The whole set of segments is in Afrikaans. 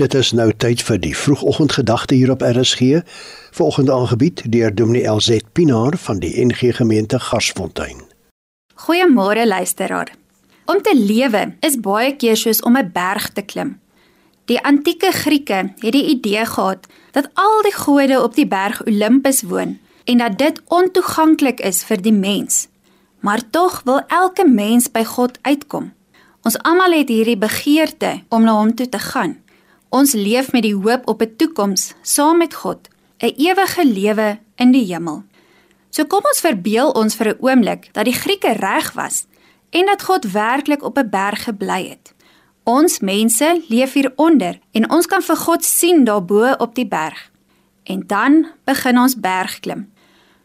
Dit is nou tyd vir die vroegoggendgedagte hier op RSG. Volgende aangebied deur Dominee LZ Pinaar van die NG Gemeente Garsfontein. Goeiemôre luisteraar. Om te lewe is baie keer soos om 'n berg te klim. Die antieke Grieke het die idee gehad dat al die gode op die berg Olympus woon en dat dit ontoeganklik is vir die mens. Maar tog wil elke mens by God uitkom. Ons almal het hierdie begeerte om na hom toe te gaan. Ons leef met die hoop op 'n toekoms saam met God, 'n ewige lewe in die hemel. So kom ons verbeel ons vir 'n oomblik dat die Grieke reg was en dat God werklik op 'n berg gebly het. Ons mense leef hieronder en ons kan vir God sien daarbo op die berg. En dan begin ons bergklim.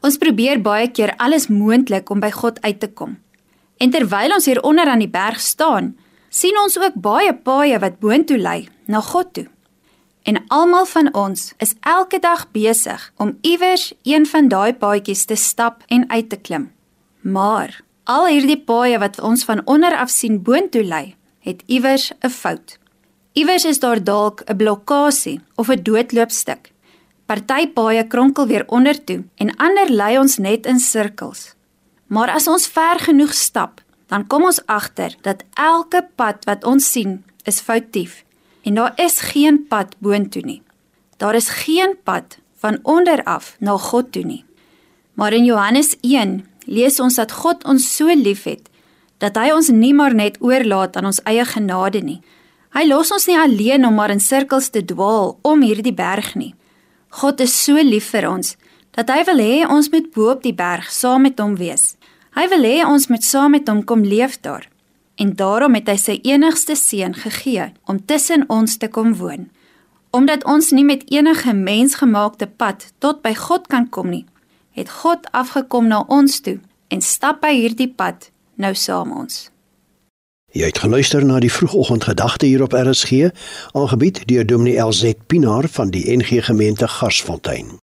Ons probeer baie keer alles moontlik om by God uit te kom. En terwyl ons hier onder aan die berg staan, sien ons ook baie paaie wat boontoe lei na God toe. En almal van ons is elke dag besig om iewers een van daai paadjies te stap en uit te klim. Maar al hierdie paaie wat ons van onder af sien boontoe lei, het iewers 'n fout. Iewers is daar dalk 'n blokkade of 'n doodloopstuk. Party paaie kronkel weer onder toe en ander lei ons net in sirkels. Maar as ons ver genoeg stap, dan kom ons agter dat elke pad wat ons sien is foutief en daar is geen pad boontoe nie. Daar is geen pad van onder af na God toe nie. Maar in Johannes 1 lees ons dat God ons so liefhet dat hy ons nie maar net oorlaat aan ons eie genade nie. Hy los ons nie alleen om maar in sirkels te dwaal om hierdie berg nie. God is so lief vir ons dat hy wil hê ons moet bo op die berg saam met hom wees. Hy wil hê ons moet saam met hom kom leef daar. En daarom het hy sy enigste seun gegee om tussen ons te kom woon. Omdat ons nie met enige mensgemaakte pad tot by God kan kom nie, het God afgekom na ons toe en stap by hierdie pad nou saam ons. Jy het geluister na die vroegoggendgedagte hier op RSG, aangebied deur Dominee LZ Pinaar van die NG Gemeente Garsfontein.